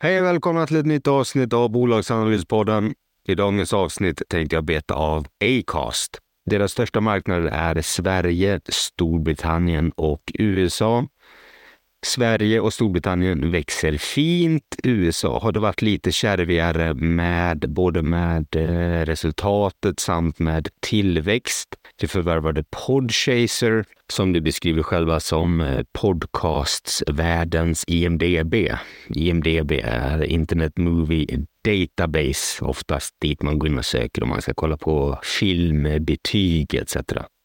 Hej och välkomna till ett nytt avsnitt av Bolagsanalyspodden. I dagens avsnitt tänkte jag beta av Acast. Deras största marknader är Sverige, Storbritannien och USA. Sverige och Storbritannien växer fint. USA har det varit lite kärvigare med både med eh, resultatet samt med tillväxt. Du förvärvade Podchaser som du beskriver själva som eh, podcastsvärldens podcasts världens IMDB. IMDB är Internet Movie Database, oftast dit man går in och söker om man ska kolla på film, betyg etc.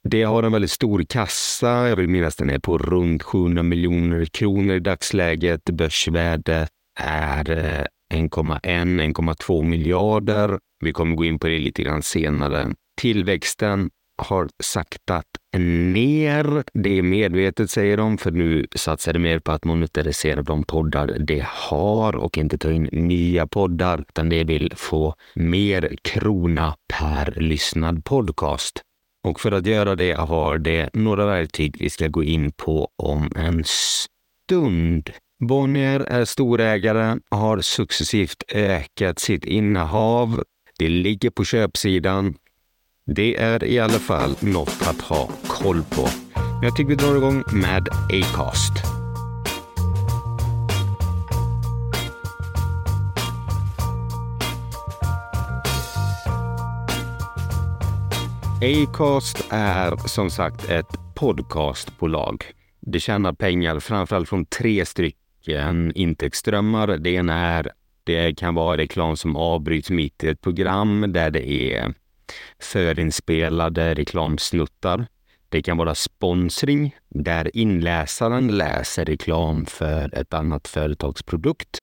Det har en väldigt stor kassa. Jag vill minnas den är på runt 700 miljoner kronor i dagsläget. Börsvärdet är eh, 1,1-1,2 miljarder. Vi kommer gå in på det lite grann senare. Tillväxten har saktat ner. Det är medvetet, säger de, för nu satsar de mer på att monetarisera de poddar de har och inte ta in nya poddar, utan de vill få mer krona per lyssnad podcast. Och för att göra det har det några verktyg vi ska gå in på om en stund. Bonnier är storägare, har successivt ökat sitt innehav. Det ligger på köpsidan. Det är i alla fall något att ha koll på. Jag tycker vi drar igång med Acast. Acast är som sagt ett podcastbolag. Det tjänar pengar framförallt från tre stycken intäktsströmmar. Det ena är det kan vara reklam som avbryts mitt i ett program där det är förinspelade reklamsnuttar. Det kan vara sponsring där inläsaren läser reklam för ett annat företags produkt.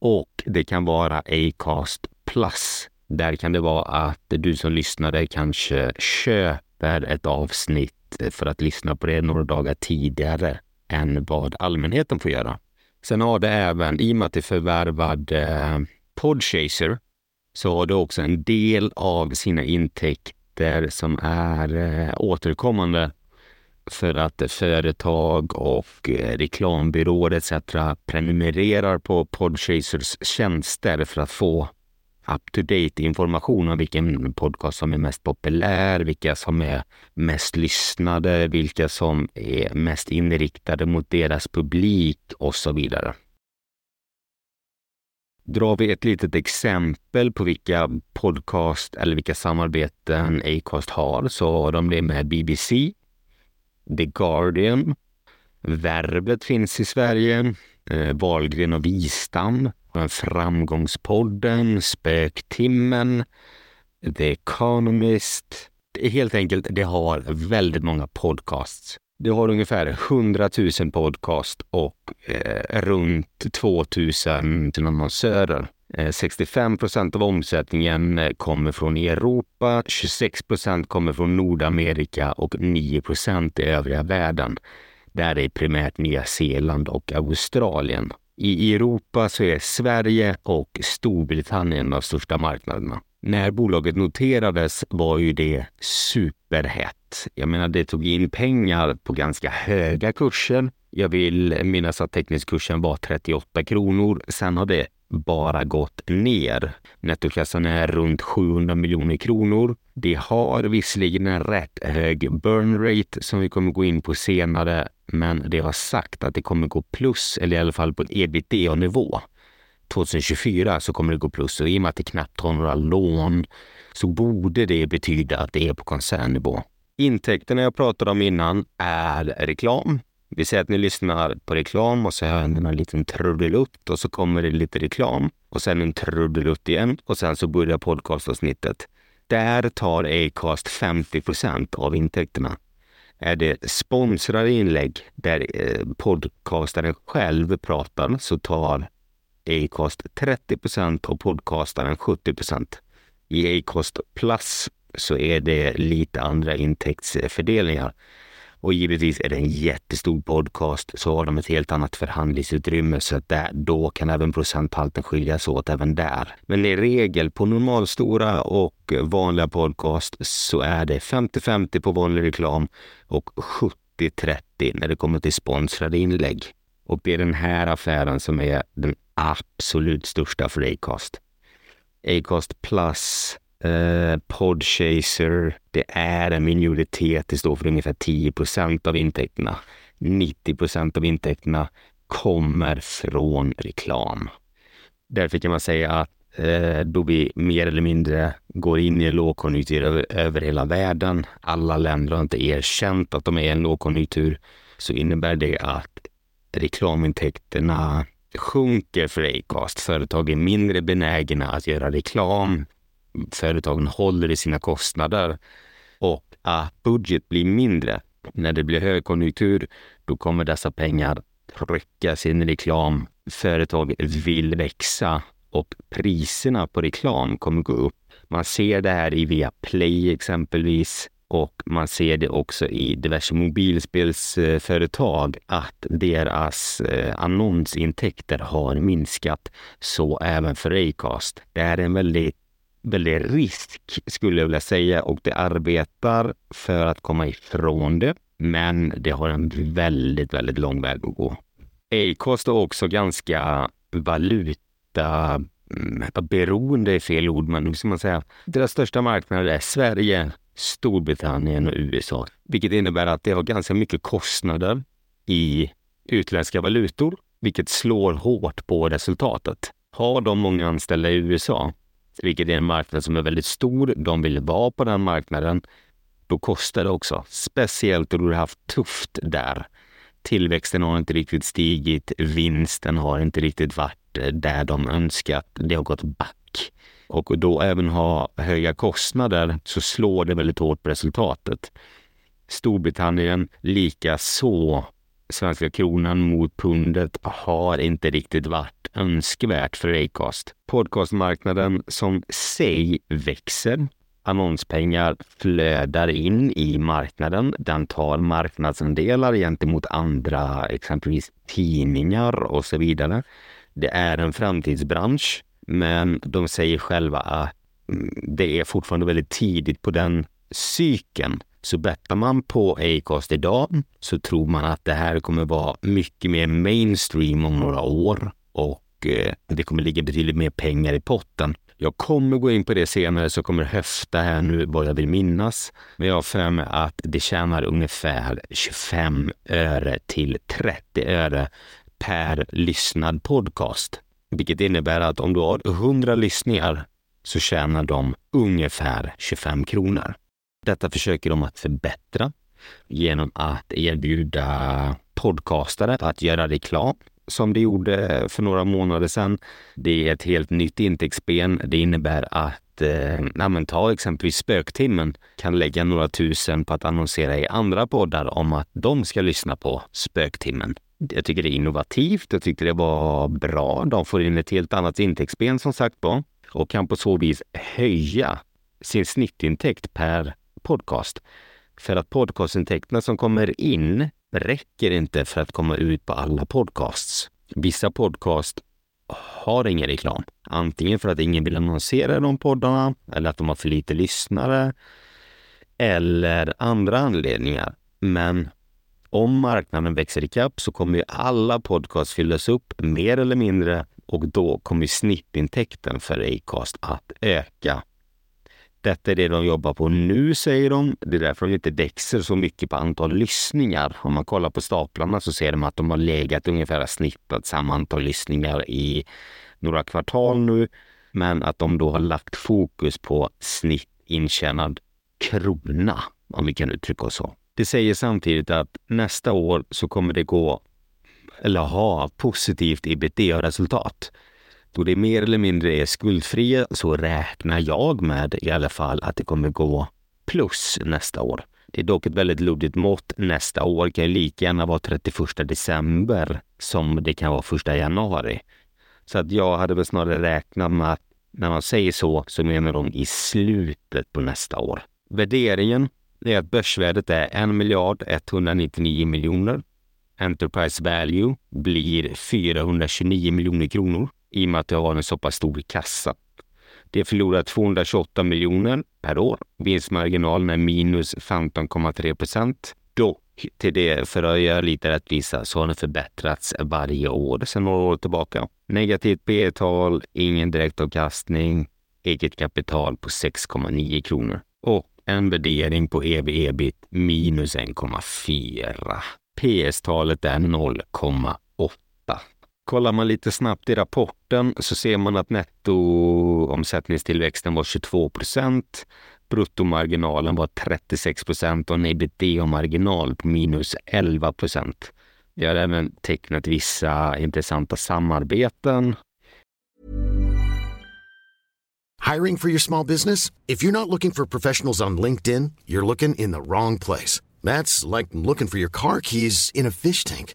Och det kan vara Acast Plus. Där kan det vara att du som lyssnare kanske köper ett avsnitt för att lyssna på det några dagar tidigare än vad allmänheten får göra. Sen har det även, i och med att det förvärvade eh, Podchaser, så har det också en del av sina intäkter som är eh, återkommande för att företag och eh, reklambyråer etc. prenumererar på Podchasers tjänster för att få up-to-date information om vilken podcast som är mest populär, vilka som är mest lyssnade, vilka som är mest inriktade mot deras publik och så vidare. Drar vi ett litet exempel på vilka podcast eller vilka samarbeten Acast har så har de det med BBC, The Guardian, Verbet finns i Sverige, eh, Wahlgren och Wistam, eh, Framgångspodden, Spöktimmen, The Economist. Det är helt enkelt, det har väldigt många podcasts. Det har ungefär 100 000 podcast och eh, runt 2 000 annonsörer. Eh, 65 procent av omsättningen eh, kommer från Europa, 26 procent kommer från Nordamerika och 9 procent i övriga världen. där är primärt Nya Zeeland och Australien. I Europa så är Sverige och Storbritannien de största marknaderna. När bolaget noterades var ju det superhett. Jag menar, det tog in pengar på ganska höga kurser. Jag vill minnas att teknisk kursen var 38 kronor. Sen har det bara gått ner. Nettokassan är runt 700 miljoner kronor. Det har visserligen en rätt hög burn rate som vi kommer gå in på senare, men det har sagt att det kommer gå plus, eller i alla fall på ebitda-nivå. 2024 så kommer det gå plus och i och med att det knappt har några lån så borde det betyda att det är på koncernnivå. Intäkterna jag pratade om innan är reklam. Vi säger att ni lyssnar på reklam och så hör ni en liten trudelutt och så kommer det lite reklam och sen en trudelutt igen och sen så börjar podcastavsnittet. Där tar Acast 50 procent av intäkterna. Är det sponsrade inlägg där eh, podcastaren själv pratar så tar Acast 30 procent och podcastaren 70 procent. I Acast Plus så är det lite andra intäktsfördelningar. Och givetvis är det en jättestor podcast så har de ett helt annat förhandlingsutrymme så att där, då kan även procenthalten skiljas åt även där. Men i regel på normalstora och vanliga podcast så är det 50-50 på vanlig reklam och 70-30 när det kommer till sponsrade inlägg. Och det är den här affären som är den absolut största för Acast. Acast Plus Eh, Podchaser, det är en minoritet. Det står för ungefär 10 procent av intäkterna. 90 procent av intäkterna kommer från reklam. Därför kan man säga att eh, då vi mer eller mindre går in i en lågkonjunktur över, över hela världen, alla länder har inte erkänt att de är i en lågkonjunktur, så innebär det att reklamintäkterna sjunker för Acast. Företag är mindre benägna att göra reklam företagen håller i sina kostnader och att budget blir mindre. När det blir högkonjunktur, då kommer dessa pengar trycka sin reklam. Företag vill växa och priserna på reklam kommer gå upp. Man ser det här i Viaplay exempelvis och man ser det också i diverse mobilspelsföretag att deras eh, annonsintäkter har minskat. Så även för Acast. Det är en väldigt väldig risk skulle jag vilja säga och det arbetar för att komma ifrån det. Men det har en väldigt, väldigt lång väg att gå. Acast är också ganska valuta mm, beroende är fel ord, men hur ska man säga? Deras största marknader är Sverige, Storbritannien och USA, vilket innebär att det har ganska mycket kostnader i utländska valutor, vilket slår hårt på resultatet. Har de många anställda i USA vilket är en marknad som är väldigt stor. De vill vara på den marknaden. Då kostar det också, speciellt då du har haft tufft där. Tillväxten har inte riktigt stigit, vinsten har inte riktigt varit där de önskat. Det har gått back. Och då även ha höga kostnader så slår det väldigt hårt på resultatet. Storbritannien lika så svenska kronan mot pundet har inte riktigt varit önskvärt för Acast. Podcastmarknaden som sig växer. Annonspengar flödar in i marknaden. Den tar marknadsandelar gentemot andra, exempelvis tidningar och så vidare. Det är en framtidsbransch, men de säger själva att mm, det är fortfarande väldigt tidigt på den cykeln. Så bettar man på Acast idag så tror man att det här kommer vara mycket mer mainstream om några år och eh, det kommer ligga betydligt mer pengar i potten. Jag kommer gå in på det senare så kommer höfta här nu vad jag vill minnas. Men jag har för mig att det tjänar ungefär 25 öre till 30 öre per lyssnad podcast. Vilket innebär att om du har 100 lyssningar så tjänar de ungefär 25 kronor. Detta försöker de att förbättra genom att erbjuda podcastare att göra reklam som de gjorde för några månader sedan. Det är ett helt nytt intäktsben. Det innebär att eh, ta exempelvis Spöktimmen kan lägga några tusen på att annonsera i andra poddar om att de ska lyssna på Spöktimmen. Jag tycker det är innovativt. Jag tyckte det var bra. De får in ett helt annat intäktsben som sagt var och kan på så vis höja sin snittintäkt per podcast. För att podcastintäkterna som kommer in räcker inte för att komma ut på alla podcasts. Vissa podcast har ingen reklam. Antingen för att ingen vill annonsera de poddarna eller att de har för lite lyssnare eller andra anledningar. Men om marknaden växer ikapp så kommer ju alla podcasts fyllas upp mer eller mindre och då kommer snittintäkten för Acast att öka. Detta är det de jobbar på nu, säger de. Det är därför de inte växer så mycket på antal lyssningar. Om man kollar på staplarna så ser de att de har legat ungefär snittat samma antal lyssningar i några kvartal nu. Men att de då har lagt fokus på snitt intjänad krona, om vi kan uttrycka oss så. Det säger samtidigt att nästa år så kommer det gå, eller ha, positivt ebitda-resultat. Då det mer eller mindre är skuldfria så räknar jag med i alla fall att det kommer gå plus nästa år. Det är dock ett väldigt luddigt mått. Nästa år kan ju lika gärna vara 31 december som det kan vara 1 januari. Så att jag hade väl snarare räknat med att när man säger så, så menar de i slutet på nästa år. Värderingen är att börsvärdet är 1 miljard 199 miljoner. Enterprise value blir 429 miljoner kronor i och med att det har en så pass stor kassa. Det förlorar 228 miljoner per år. Vinstmarginalen är minus 15,3 procent. Dock, till det, för att göra lite rättvisa, så har den förbättrats varje år sedan några år tillbaka. Negativt P tal ingen direktavkastning, eget kapital på 6,9 kronor och en värdering på ev-ebit minus 1,4. PS-talet är 0,8. Kollar man lite snabbt i rapporten så ser man att nettoomsättningstillväxten var 22 procent. Bruttomarginalen var 36 procent och en ebitda-marginal på minus 11 procent. Vi har även tecknat vissa intressanta samarbeten. Hiring for your small business? If you're not looking for professionals on LinkedIn, you're looking in the wrong place. That's like looking for your car keys in a fish tank.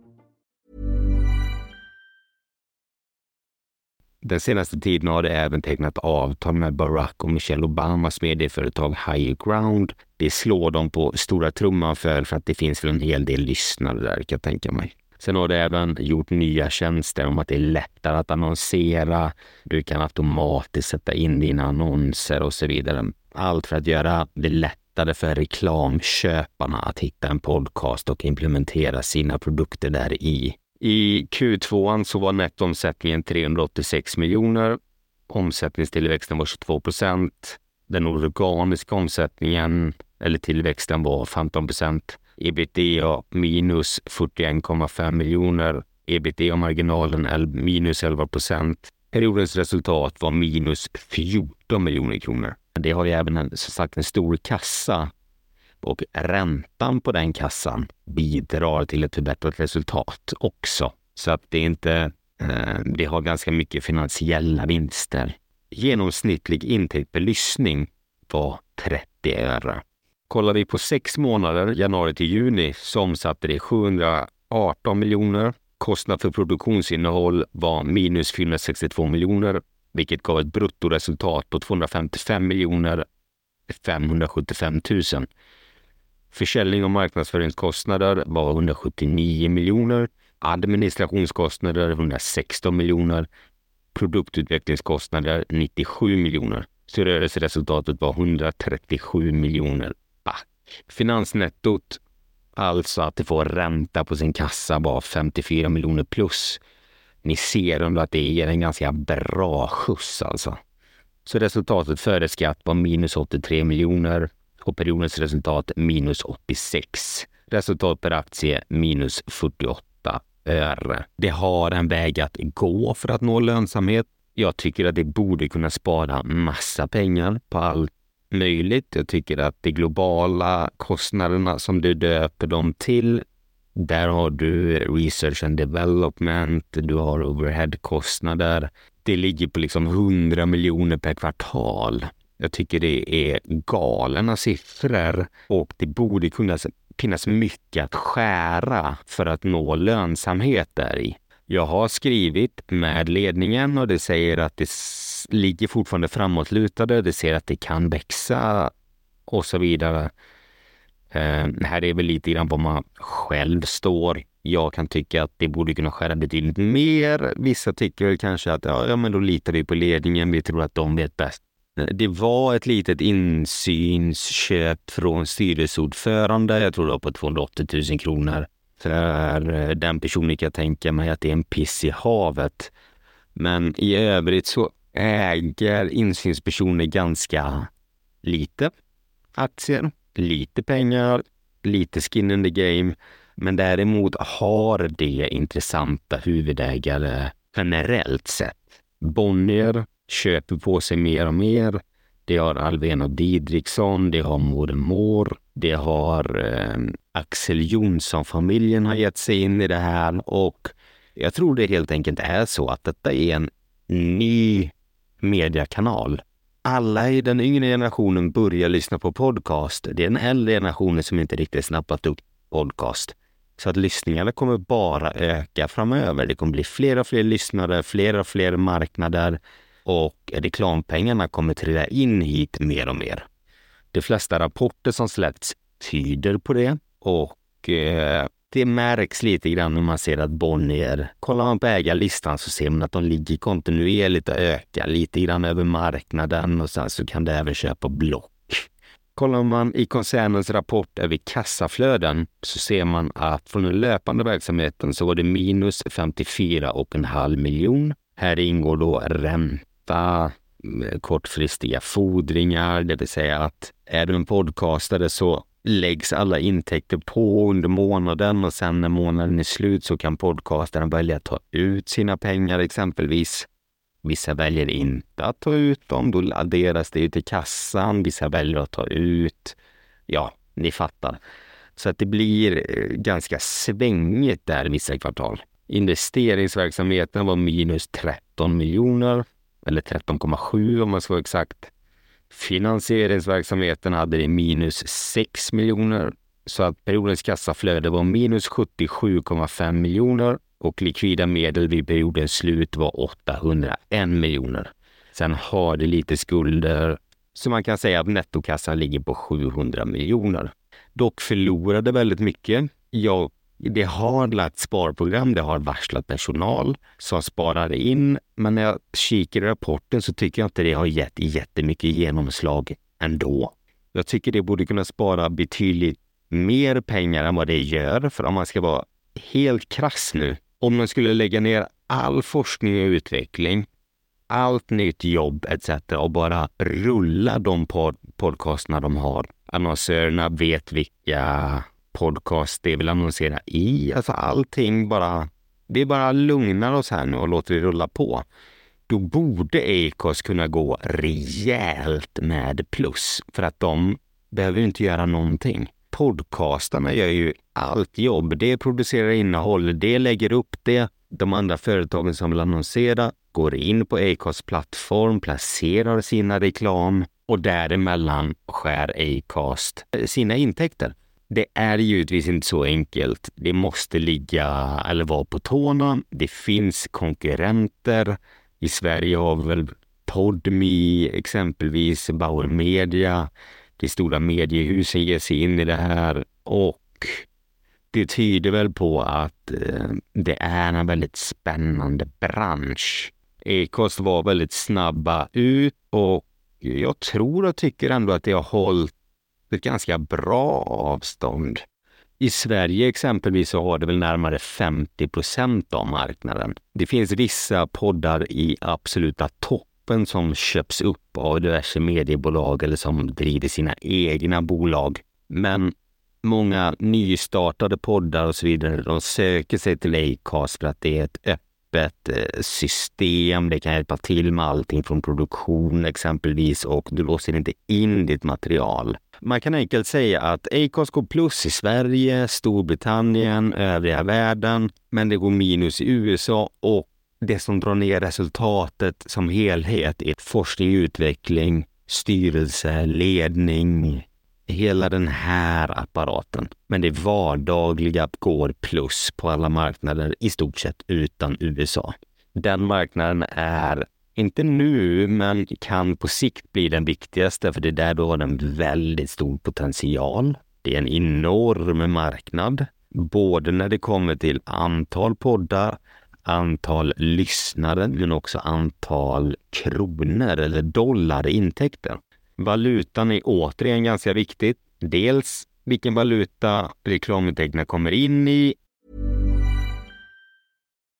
Den senaste tiden har det även tecknat avtal med Barack och Michelle Obamas medieföretag Higher Ground. Det slår dem på stora trumman för, för att det finns väl en hel del lyssnare där kan jag tänka mig. Sen har det även gjort nya tjänster om att det är lättare att annonsera. Du kan automatiskt sätta in dina annonser och så vidare. Allt för att göra det lättare för reklamköparna att hitta en podcast och implementera sina produkter där i. I Q2 så var nettoomsättningen 386 miljoner. Omsättningstillväxten var 22 procent. Den organiska omsättningen eller tillväxten var 15 procent. Ebitda minus 41,5 miljoner. Ebitda-marginalen är minus 11 procent. Periodens resultat var minus 14 miljoner kronor. Det har ju även en, som sagt en stor kassa och räntan på den kassan bidrar till ett förbättrat resultat också. Så att det är inte, eh, det har ganska mycket finansiella vinster. Genomsnittlig intäkt per lyssning var 30 öre. Kollar vi på sex månader, januari till juni, så omsatte det 718 miljoner. Kostnad för produktionsinnehåll var minus 462 miljoner. vilket gav ett bruttoresultat på 255 miljoner 575 000. Försäljning och marknadsföringskostnader var 179 miljoner. Administrationskostnader 116 miljoner. Produktutvecklingskostnader 97 miljoner. Så rörelseresultatet var 137 miljoner back. Finansnettot, alltså att det får ränta på sin kassa, var 54 miljoner plus. Ni ser ändå att det ger en ganska bra skjuts alltså. Så resultatet före skatt var minus 83 miljoner och periodens resultat minus 86. Resultat per aktie minus 48 öre. Det har en väg att gå för att nå lönsamhet. Jag tycker att det borde kunna spara massa pengar på allt möjligt. Jag tycker att de globala kostnaderna som du döper dem till, där har du research and development, du har overheadkostnader. Det ligger på liksom 100 miljoner per kvartal. Jag tycker det är galna siffror och det borde kunna finnas mycket att skära för att nå lönsamhet där i. Jag har skrivit med ledningen och det säger att det ligger fortfarande framåtlutade. Det ser att det kan växa och så vidare. Eh, här är väl lite grann var man själv står. Jag kan tycka att det borde kunna skära betydligt mer. Vissa tycker väl kanske att ja, ja, men då litar vi på ledningen. Vi tror att de vet bäst. Det var ett litet insynsköp från styrelseordförande. Jag tror det var på 280 000 kronor. För eh, den personen kan jag tänka mig att det är en piss i havet. Men i övrigt så äger insynspersoner ganska lite aktier, lite pengar, lite skin in the game. Men däremot har det intressanta huvudägare generellt sett. Bonnier köper på sig mer och mer. Det har Alvena och Didriksson, det har Moder Mår, det har eh, Axel Jonsson-familjen har gett sig in i det här och jag tror det helt enkelt är så att detta är en ny mediekanal. Alla i den yngre generationen börjar lyssna på podcast. Det är den äldre generationen som inte riktigt snappat upp podcast. Så att lyssningarna kommer bara öka framöver. Det kommer bli fler och fler lyssnare, fler och fler marknader och reklampengarna kommer trilla in hit mer och mer. De flesta rapporter som släppts tyder på det och eh, det märks lite grann när man ser att Bonnier, kollar man på ägarlistan så ser man att de ligger kontinuerligt och ökar lite grann över marknaden och sen så kan det även köpa block. Kollar man i koncernens rapport över kassaflöden så ser man att från den löpande verksamheten så var det minus 54,5 miljon. Här ingår då ränta, Eh, kortfristiga fordringar, det vill säga att är du en podcastare så läggs alla intäkter på under månaden och sen när månaden är slut så kan podcastaren välja att ta ut sina pengar exempelvis. Vissa väljer inte att ta ut dem, då adderas det till kassan. Vissa väljer att ta ut. Ja, ni fattar. Så att det blir eh, ganska svängigt där vissa kvartal. Investeringsverksamheten var minus 13 miljoner, eller 13,7 om man ska vara exakt. Finansieringsverksamheten hade det minus 6 miljoner så att periodens kassaflöde var minus 77,5 miljoner och likvida medel vid periodens slut var 801 miljoner. Sen har det lite skulder så man kan säga att nettokassan ligger på 700 miljoner. Dock förlorade väldigt mycket. Jag det har lagt sparprogram, det har varslat personal som sparar in. Men när jag kikar i rapporten så tycker jag inte det har gett jättemycket genomslag ändå. Jag tycker det borde kunna spara betydligt mer pengar än vad det gör. För om man ska vara helt krass nu, om man skulle lägga ner all forskning och utveckling, allt nytt jobb etc. och bara rulla de pod podcasterna de har. Annonsörerna vet vilka podcast det vill annonsera i. Alltså allting bara... Vi bara lugnar oss här nu och låter det rulla på. Då borde Acast kunna gå rejält med plus för att de behöver inte göra någonting. Podcastarna gör ju allt jobb. Det producerar innehåll, det lägger upp det. De andra företagen som vill annonsera går in på Acasts plattform, placerar sina reklam och däremellan skär Acast eh, sina intäkter. Det är givetvis inte så enkelt. Det måste ligga eller vara på tårna. Det finns konkurrenter. I Sverige har vi väl Podme exempelvis, Bauer Media, de stora mediehusen ger sig in i det här och det tyder väl på att eh, det är en väldigt spännande bransch. Ekost var väldigt snabba ut och jag tror och tycker ändå att det har hållit ett ganska bra avstånd. I Sverige exempelvis så har det väl närmare 50 procent av marknaden. Det finns vissa poddar i absoluta toppen som köps upp av diverse mediebolag eller som driver sina egna bolag. Men många nystartade poddar och så vidare, de söker sig till Acast för att det är ett öppet eh, system. Det kan hjälpa till med allting från produktion exempelvis och du låser inte in ditt material. Man kan enkelt säga att Acast går plus i Sverige, Storbritannien, övriga världen, men det går minus i USA och det som drar ner resultatet som helhet är forskning, utveckling, styrelse, ledning, hela den här apparaten. Men det vardagliga går plus på alla marknader i stort sett utan USA. Den marknaden är inte nu, men kan på sikt bli den viktigaste, för det är där du har en väldigt stor potential. Det är en enorm marknad, både när det kommer till antal poddar, antal lyssnare, men också antal kronor eller dollar i intäkter. Valutan är återigen ganska viktigt. Dels vilken valuta reklamintäkterna kommer in i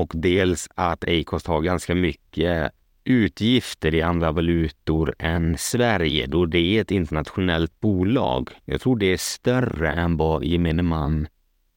Och dels att Acast har ganska mycket utgifter i andra valutor än Sverige då det är ett internationellt bolag. Jag tror det är större än vad gemene man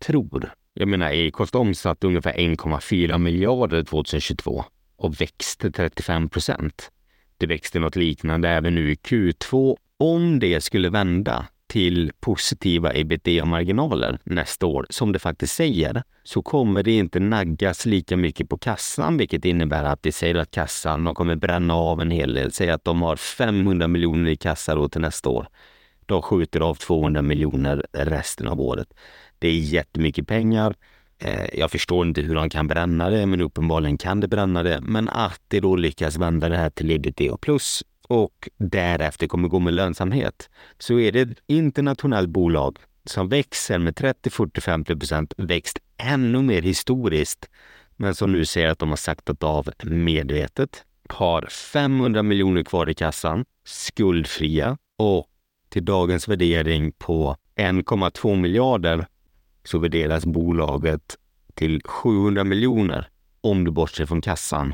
tror. Jag menar, Acast omsatte ungefär 1,4 miljarder 2022 och växte 35 procent. Det växte något liknande även nu i Q2. Om det skulle vända till positiva ebitda-marginaler nästa år, som det faktiskt säger, så kommer det inte naggas lika mycket på kassan, vilket innebär att det säger att kassan de kommer bränna av en hel del. Säg att de har 500 miljoner i kassa då till nästa år. De skjuter av 200 miljoner resten av året. Det är jättemycket pengar. Eh, jag förstår inte hur de kan bränna det, men uppenbarligen kan det bränna det. Men att det då lyckas vända det här till ebitda plus och därefter kommer gå med lönsamhet, så är det ett internationellt bolag som växer med 30, 40, 50 procent, växt ännu mer historiskt, men som nu säger att de har saktat av medvetet, har 500 miljoner kvar i kassan, skuldfria och till dagens värdering på 1,2 miljarder så värderas bolaget till 700 miljoner om du bortser från kassan.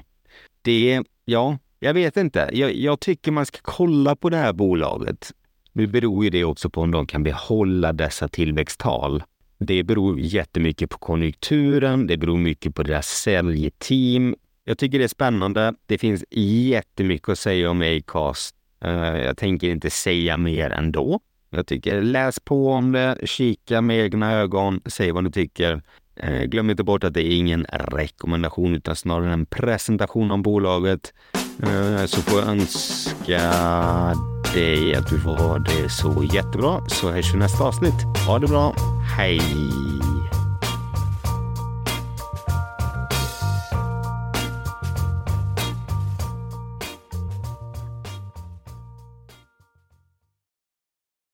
Det är, ja, jag vet inte. Jag, jag, tycker man ska kolla på det här bolaget. Nu beror ju det också på om de kan behålla dessa tillväxttal. Det beror jättemycket på konjunkturen. Det beror mycket på deras säljteam. Jag tycker det är spännande. Det finns jättemycket att säga om Acast. Eh, jag tänker inte säga mer ändå. Jag tycker läs på om det, kika med egna ögon, säg vad du tycker. Eh, glöm inte bort att det är ingen rekommendation utan snarare en presentation om bolaget. Eh, så får jag önska dig att du får ha det så jättebra. Så hörs vi nästa avsnitt. Ha det bra. Hej!